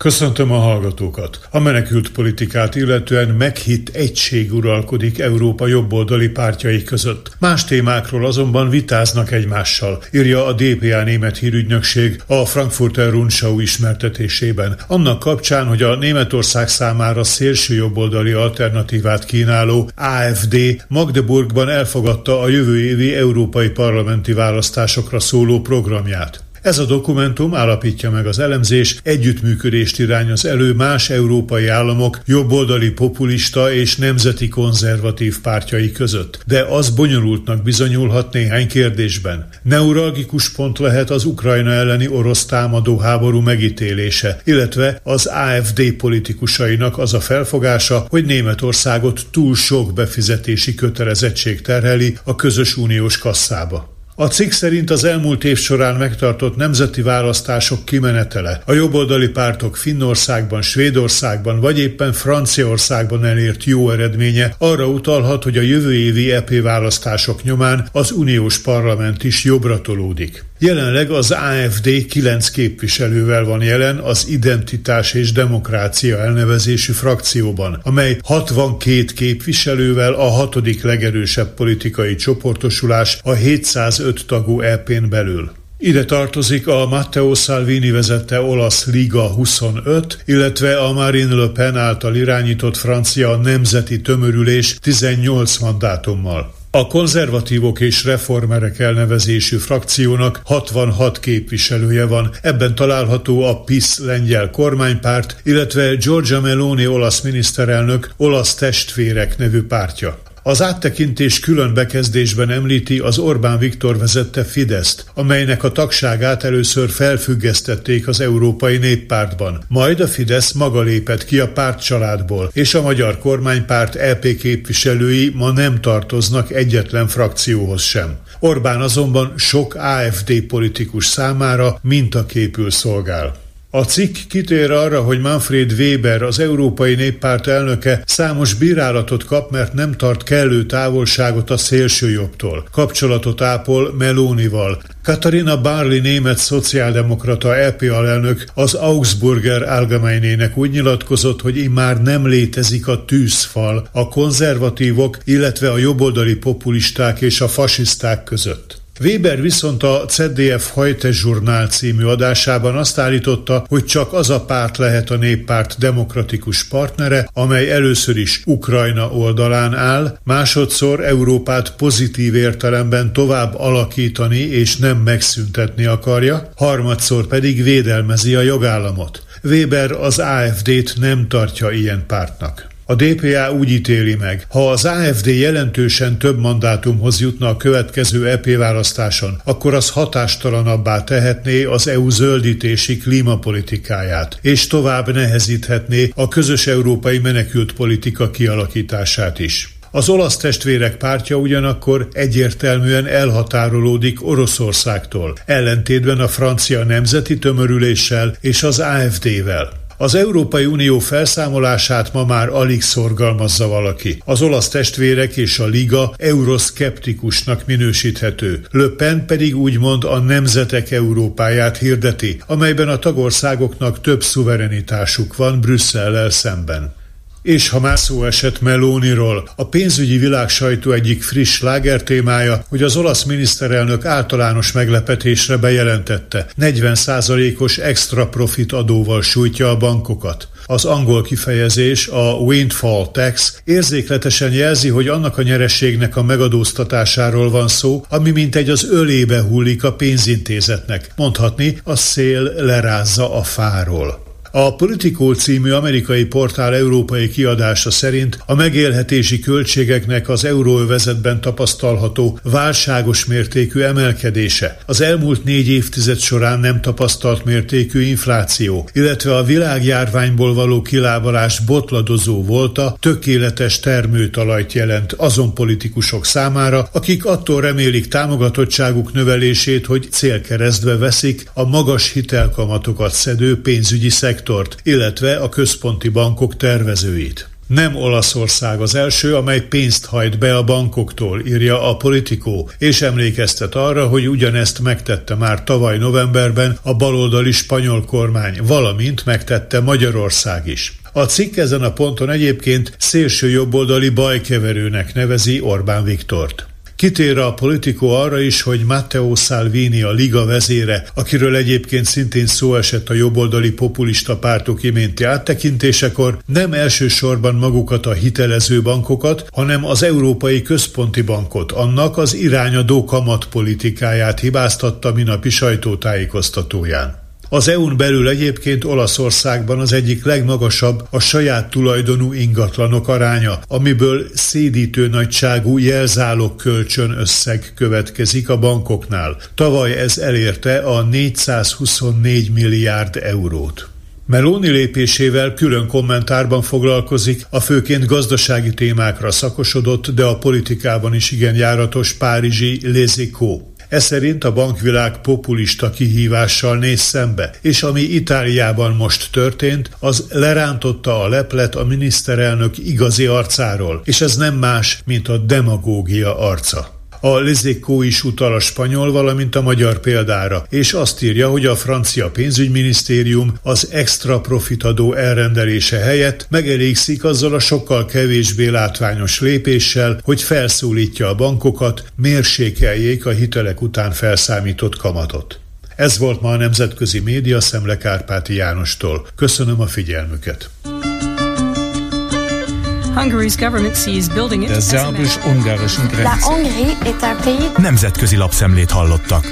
Köszöntöm a hallgatókat! A menekült politikát illetően meghitt egység uralkodik Európa jobboldali pártjai között. Más témákról azonban vitáznak egymással, írja a DPA német hírügynökség a Frankfurter Rundschau ismertetésében. Annak kapcsán, hogy a Németország számára szélső jobboldali alternatívát kínáló AFD Magdeburgban elfogadta a jövő évi európai parlamenti választásokra szóló programját. Ez a dokumentum állapítja meg az elemzés, együttműködést irányoz elő más európai államok jobboldali populista és nemzeti konzervatív pártjai között, de az bonyolultnak bizonyulhat néhány kérdésben. Neuralgikus pont lehet az Ukrajna elleni orosz támadó háború megítélése, illetve az AFD politikusainak az a felfogása, hogy Németországot túl sok befizetési kötelezettség terheli a közös uniós kasszába. A cikk szerint az elmúlt év során megtartott nemzeti választások kimenetele, a jobboldali pártok Finnországban, Svédországban vagy éppen Franciaországban elért jó eredménye arra utalhat, hogy a jövő évi EP választások nyomán az uniós parlament is jobbra tolódik. Jelenleg az AFD kilenc képviselővel van jelen az Identitás és Demokrácia elnevezésű frakcióban, amely 62 képviselővel a hatodik legerősebb politikai csoportosulás a 705 tagú EP-n belül. Ide tartozik a Matteo Salvini vezette olasz Liga 25, illetve a Marine Le Pen által irányított francia nemzeti tömörülés 18 mandátummal. A konzervatívok és reformerek elnevezésű frakciónak 66 képviselője van, ebben található a PIS lengyel kormánypárt, illetve Giorgia Meloni olasz miniszterelnök olasz testvérek nevű pártja. Az áttekintés külön bekezdésben említi az Orbán Viktor vezette Fideszt, amelynek a tagságát először felfüggesztették az Európai Néppártban. Majd a Fidesz maga lépett ki a pártcsaládból, és a magyar kormánypárt EP képviselői ma nem tartoznak egyetlen frakcióhoz sem. Orbán azonban sok AFD politikus számára mintaképül szolgál. A cikk kitér arra, hogy Manfred Weber, az Európai Néppárt elnöke számos bírálatot kap, mert nem tart kellő távolságot a szélsőjobbtól. Kapcsolatot ápol Melónival. Katarina Barley német szociáldemokrata EP alelnök az Augsburger Allgemeinének úgy nyilatkozott, hogy immár nem létezik a tűzfal a konzervatívok, illetve a jobboldali populisták és a fasiszták között. Weber viszont a CDF Heute Journal című adásában azt állította, hogy csak az a párt lehet a néppárt demokratikus partnere, amely először is Ukrajna oldalán áll, másodszor Európát pozitív értelemben tovább alakítani és nem megszüntetni akarja, harmadszor pedig védelmezi a jogállamot. Weber az AFD-t nem tartja ilyen pártnak. A DPA úgy ítéli meg, ha az AFD jelentősen több mandátumhoz jutna a következő EP választáson, akkor az hatástalanabbá tehetné az EU zöldítési klímapolitikáját, és tovább nehezíthetné a közös európai menekült politika kialakítását is. Az olasz testvérek pártja ugyanakkor egyértelműen elhatárolódik Oroszországtól, ellentétben a francia nemzeti tömörüléssel és az AFD-vel. Az Európai Unió felszámolását ma már alig szorgalmazza valaki. Az olasz testvérek és a Liga euroszkeptikusnak minősíthető. Le Pen pedig úgymond a nemzetek Európáját hirdeti, amelyben a tagországoknak több szuverenitásuk van Brüsszellel szemben. És ha már szó esett Melóniról, a pénzügyi világ sajtó egyik friss lágertémája, hogy az olasz miniszterelnök általános meglepetésre bejelentette, 40%-os extra profit adóval sújtja a bankokat. Az angol kifejezés, a windfall tax érzékletesen jelzi, hogy annak a nyerességnek a megadóztatásáról van szó, ami mint egy az ölébe hullik a pénzintézetnek. Mondhatni, a szél lerázza a fáról. A Politico című amerikai portál európai kiadása szerint a megélhetési költségeknek az euróövezetben tapasztalható válságos mértékű emelkedése, az elmúlt négy évtized során nem tapasztalt mértékű infláció, illetve a világjárványból való kilábalás botladozó volt a tökéletes termőtalajt jelent azon politikusok számára, akik attól remélik támogatottságuk növelését, hogy célkeresztbe veszik a magas hitelkamatokat szedő pénzügyi szektort szektort, illetve a központi bankok tervezőit. Nem Olaszország az első, amely pénzt hajt be a bankoktól, írja a politikó, és emlékeztet arra, hogy ugyanezt megtette már tavaly novemberben a baloldali spanyol kormány, valamint megtette Magyarország is. A cikk ezen a ponton egyébként szélső jobboldali bajkeverőnek nevezi Orbán Viktort. Kitér a politikó arra is, hogy Matteo Salvini, a liga vezére, akiről egyébként szintén szó esett a jobboldali populista pártok iménti áttekintésekor, nem elsősorban magukat a hitelező bankokat, hanem az Európai Központi Bankot, annak az irányadó kamatpolitikáját hibáztatta minapi sajtótájékoztatóján. Az EU-n belül egyébként Olaszországban az egyik legmagasabb a saját tulajdonú ingatlanok aránya, amiből szédítő nagyságú jelzálog kölcsön összeg következik a bankoknál. Tavaly ez elérte a 424 milliárd eurót. Meloni lépésével külön kommentárban foglalkozik a főként gazdasági témákra szakosodott, de a politikában is igen járatos párizsi Lézikó. Ez a bankvilág populista kihívással néz szembe, és ami Itáliában most történt, az lerántotta a leplet a miniszterelnök igazi arcáról, és ez nem más, mint a demagógia arca. A Lezékó is utal a spanyol, valamint a magyar példára, és azt írja, hogy a francia pénzügyminisztérium az extra profitadó elrendelése helyett megelégszik azzal a sokkal kevésbé látványos lépéssel, hogy felszólítja a bankokat, mérsékeljék a hitelek után felszámított kamatot. Ez volt ma a Nemzetközi Média Szemle Kárpáti Jánostól. Köszönöm a figyelmüket! Der szerbus-ungarischen Grenze. Nemzetközi lapszemlét hallottak.